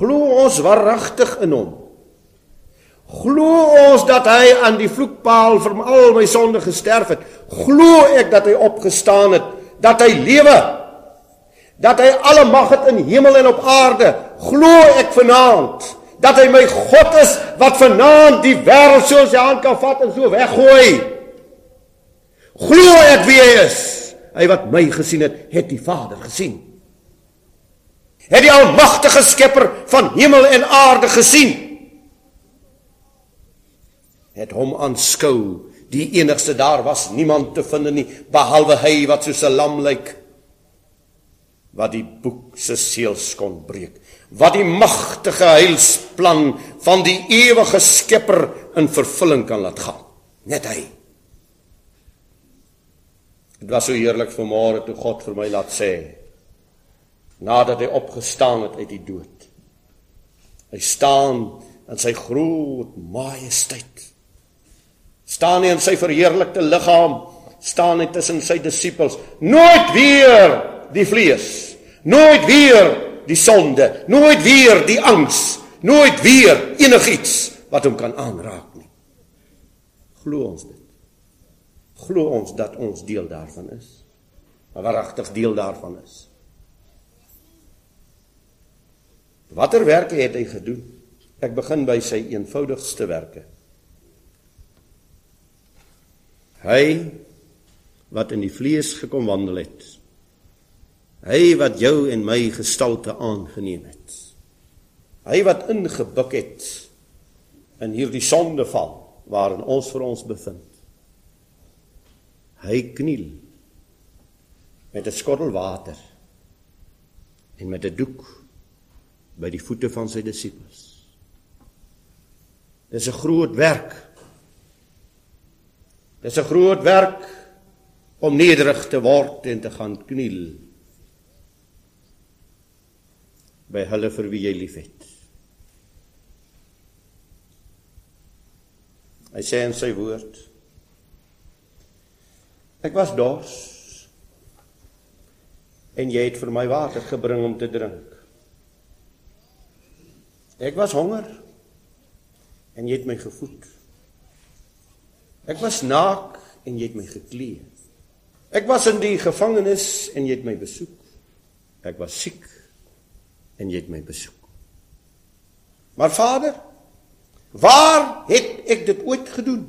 ons waaragtig in hom? Glo ons dat hy aan die vloekpaal vir al my sonde gesterf het? Glo ek dat hy opgestaan het, dat hy lewe? Dat hy alle mag het in hemel en op aarde? Glo ek vanaand dat hy my God is wat vanaand die wêreld so in sy hand kan vat en so weggooi? Glo ek wie hy is? Hy wat my gesien het, het die Vader gesien. Het die almagtige skepper van hemel en aarde gesien? het hom aanskou. Die enigste daar was niemand te vind nie behalwe hy wat soos 'n lam lyk wat die boek se seels kon breek wat die magtige heilsplan van die ewige skepper in vervulling kan laat gaan. Net hy. Dit was so heerlik vanmôre toe God vir my laat sê nadat hy opgestaan het uit die dood hy staan in sy groot majesteit staan hy in sy verheerlikte liggaam, staan hy tussen sy disippels. Nooit weer die vlees, nooit weer die sonde, nooit weer die angs, nooit weer enigiets wat hom kan aanraak nie. Glo ons dit? Glo ons dat ons deel daarvan is? 'n Waaragtig deel daarvan is. Watter werke het hy gedoen? Ek begin by sy eenvoudigste werke. Hy wat in die vlees gekom wandel het. Hy wat jou en my gestalte aangeneem het. Hy wat ingebuk het in hierdie sondeval waarin ons vir ons bevind. Hy kniel met 'n skottel water en met 'n doek by die voete van sy disippels. Dis 'n groot werk Dis 'n groot werk om nederig te word en te gaan kniel by hulle vir wie jy liefhet. Hy sê in sy woord: Ek was dors en jy het vir my water gebring om te drink. Ek was honger en jy het my gevoed. Ek was naak en jy het my geklee. Ek was in die gevangenis en jy het my besoek. Ek was siek en jy het my besoek. Maar Vader, waar het ek dit ooit gedoen?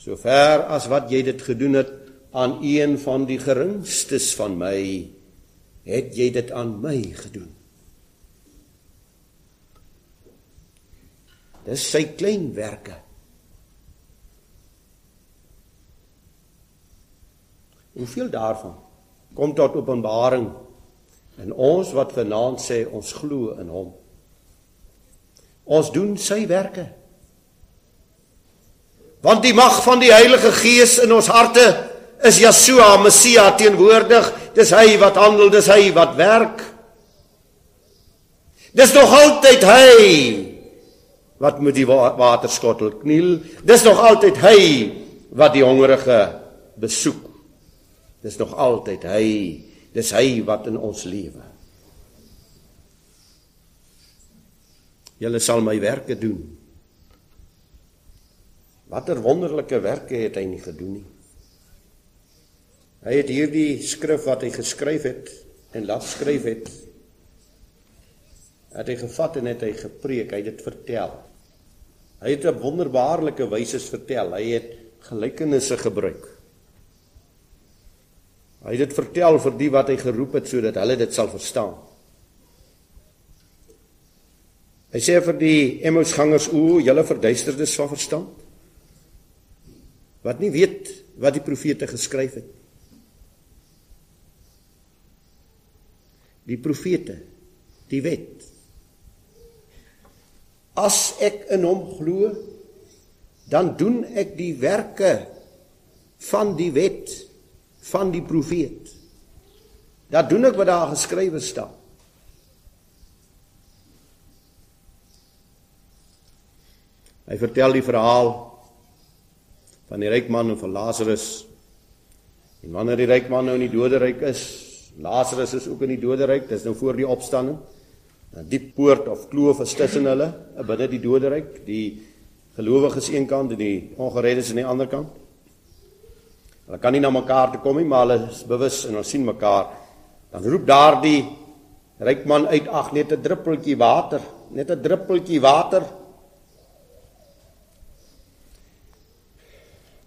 Sover as wat jy dit gedoen het aan een van die geringstes van my, het jy dit aan my gedoen. Dis sy klein werke. Hoeveel daarvan kom tot openbaring in ons wat vanaand sê ons glo in hom. Ons doen sy werke. Want die mag van die Heilige Gees in ons harte is Yeshua Messia teenwoordig. Dis hy wat handel, dis hy wat werk. Dis nog altyd hy wat met die waterskottel kniel. Dis nog altyd hy wat die hongerige besoek. Dis nog altyd hy, dis hy wat in ons lewe. Julle sal my werke doen. Watter wonderlike werke het hy nie gedoen nie. Hy het hierdie skrif wat hy geskryf het en laat skryf het het hy gevat en het hy gepreek, hy het dit vertel. Hy het op wonderbaarlike wyse vertel. Hy het gelykenisse gebruik. Hy het dit vertel vir die wat hy geroep het sodat hulle dit sal verstaan. Hy sê vir die Emmausgangers: "O, julle verduisterdes van verstand, wat nie weet wat die profete geskryf het. Die profete, die wet. As ek in hom glo, dan doen ek die werke van die wet." van die profeet. Dat doen ek wat daar geskrywe staan. Hy vertel die verhaal van die ryk man en van Lazarus. En wanneer die ryk man nou in die doderyk is, Lazarus is ook in die doderyk, dis nou voor die opstanding. 'n diep poort of kloof is tussen hulle, binne die doderyk, die gelowiges een kant en die ongereddes aan die ander kant. Hulle kan nie na mekaar toe kom nie, maar hulle is bewus en hulle sien mekaar. Dan roep daardie ryk man uit: "Ag, net 'n druppeltjie water, net 'n druppeltjie water."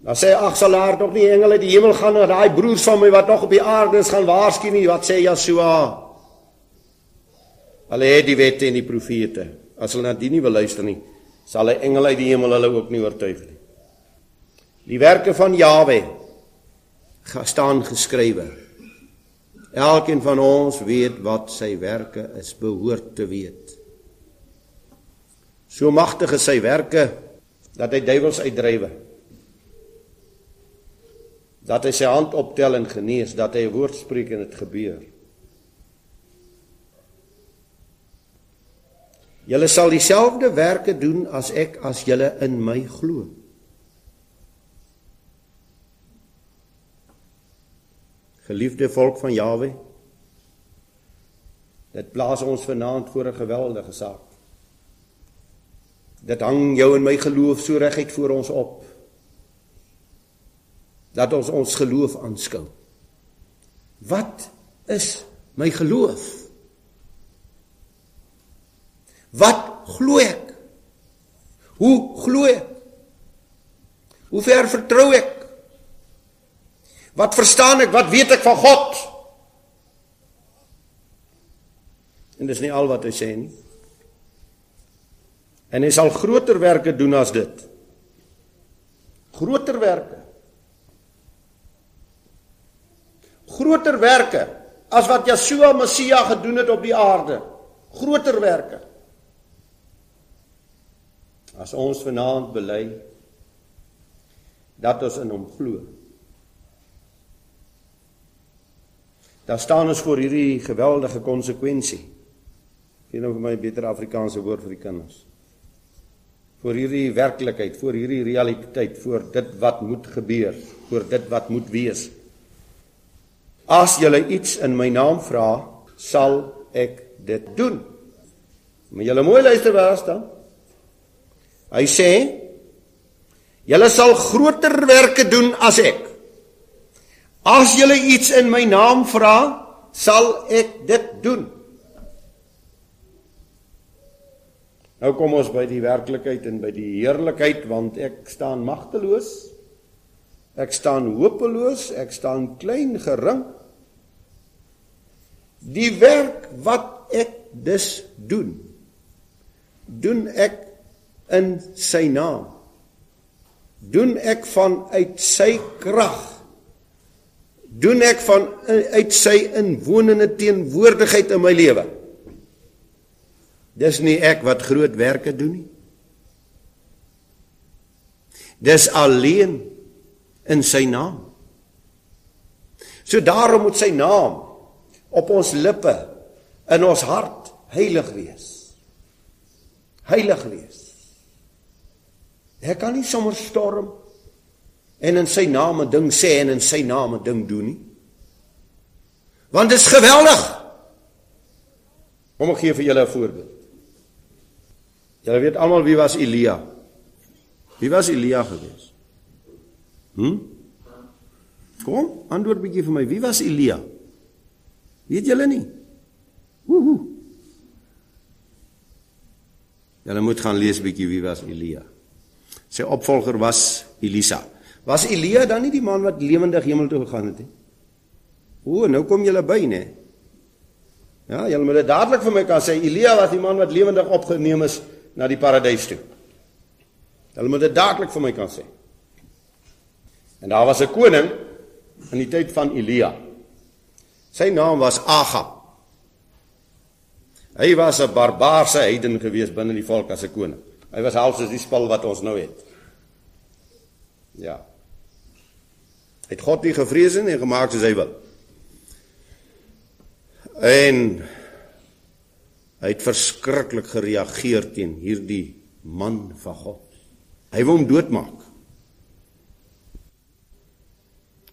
Dan sê ag sal daar tog nie engele die hemel gaan na daai broers van my wat nog op die aarde is gaan waarsku nie. Wat sê Jesua? Hulle het die wette en die profete. As hulle na die nie wil luister nie, sal hy engele uit die hemel hulle ook nie oortuig nie. Die werke van Jawe staan geskrywe. Elkeen van ons weet wat sy werke is, behoort te weet. So magtig is sy werke dat hy duiwels uitdrywe. Dat hy sy hand optel en genees, dat hy 'n woord spreek en dit gebeur. Julle sal dieselfde werke doen as ek as julle in my glo. Geliefde volk van Jawe, dit plaas ons vanaand voor 'n geweldige saak. Dit hang jou en my geloof so reguit voor ons op dat ons ons geloof aanskou. Wat is my geloof? Wat glo ek? Hoe glo ek? Hoe ver vertrou ek? Wat verstaan ek? Wat weet ek van God? En dis nie al wat hy sê nie. En hy sal groter werke doen as dit. Groter werke. Groter werke as wat Yeshua Messia gedoen het op die aarde. Groter werke. As ons vanaand bely dat ons in hom glo. daar staan ons voor hierdie geweldige konsekwensie. Geen nou vir my beter Afrikaanse woord vir die kinders. Voor hierdie werklikheid, voor hierdie realiteit, voor dit wat moet gebeur, voor dit wat moet wees. As julle iets in my naam vra, sal ek dit doen. Maar julle mooi luister waar staan. Hy sê: Julle sal groter werke doen as ek. As julle iets in my naam vra, sal ek dit doen. Nou kom ons by die werklikheid en by die heerlikheid want ek staan magteloos. Ek staan hopeloos, ek staan klein gering. Die werk wat ek dus doen, doen ek in sy naam. Doen ek vanuit sy krag doen ek van uit sy inwonende teenwoordigheid in my lewe. Dis nie ek wat groot werke doen nie. Dis alleen in sy naam. So daarom moet sy naam op ons lippe in ons hart heilig wees. Heilig wees. Ek kan nie sommer storm en in sy naam 'n ding sê en in sy naam 'n ding doen nie. Want dit is geweldig. Kom ek gee vir julle 'n voorbeeld. Julle weet almal wie was Elia? Wie was Elia gewees? Hm? Kom, antwoord bietjie vir my. Wie was Elia? Weet julle nie? Woehoe. Julle moet gaan lees bietjie wie was Elia. Sy opvolger was Elisa. Was Elia dan nie die man wat lewendig hemel toe gegaan het nie? O, nou kom julle by, nê? Ja, julle moet dit dadelik vir my kan sê Elia was die man wat lewendig opgeneem is na die paradys toe. Julle moet dit dadelik vir my kan sê. En daar was 'n koning in die tyd van Elia. Sy naam was Agab. Hy was 'n barbaarse heiden gewees binne die volk as 'n koning. Hy was half soos die spul wat ons nou het. Ja. Hy het God nie gevrees en gemaak soos hy wil. En hy het verskriklik gereageer teen hierdie man van God. Hy wou hom doodmaak.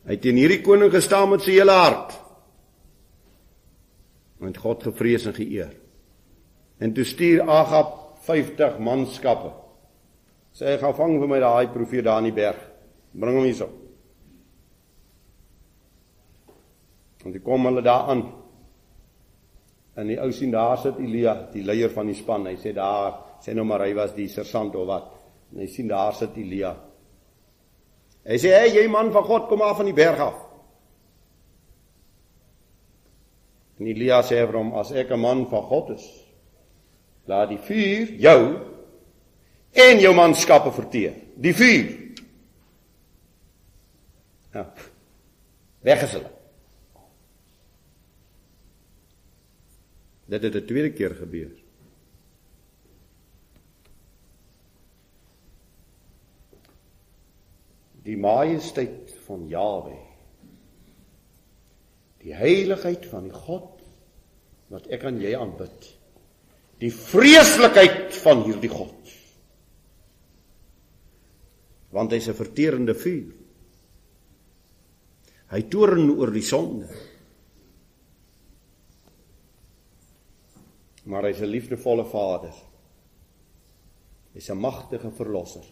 Hy het teen hierdie koning gestaan met sy hele hart. Want God gevrees en geëer. En toe stuur Agab 50 manskappe. Sê hy gaan vang vir my daai profeet daar in die berg. Bring hom hierso. En die kom hulle daar aan. En die ou sien daar sit Elia, die leier van die span. Hy sê daar, sê nou maar hy was die sersant of wat. En hy sien daar sit Elia. Hy sê, "Hey, jy man van God, kom af van die berg af." En Elia sê vir hom, "As ek 'n man van God is, laat die vuur jou en jou manskappe verteer. Die vuur." Ja. Weg is hulle. Dit het 'n tweede keer gebeur. Die majesteit van Jawe. Die heiligheid van die God wat ek aan jy aanbid. Die vreeslikheid van hierdie God. Want hy's 'n verterende vuur. Hy toorn oor die sonde. maar hy's 'n liefdevolle Vader. Hy's 'n magtige verlosser.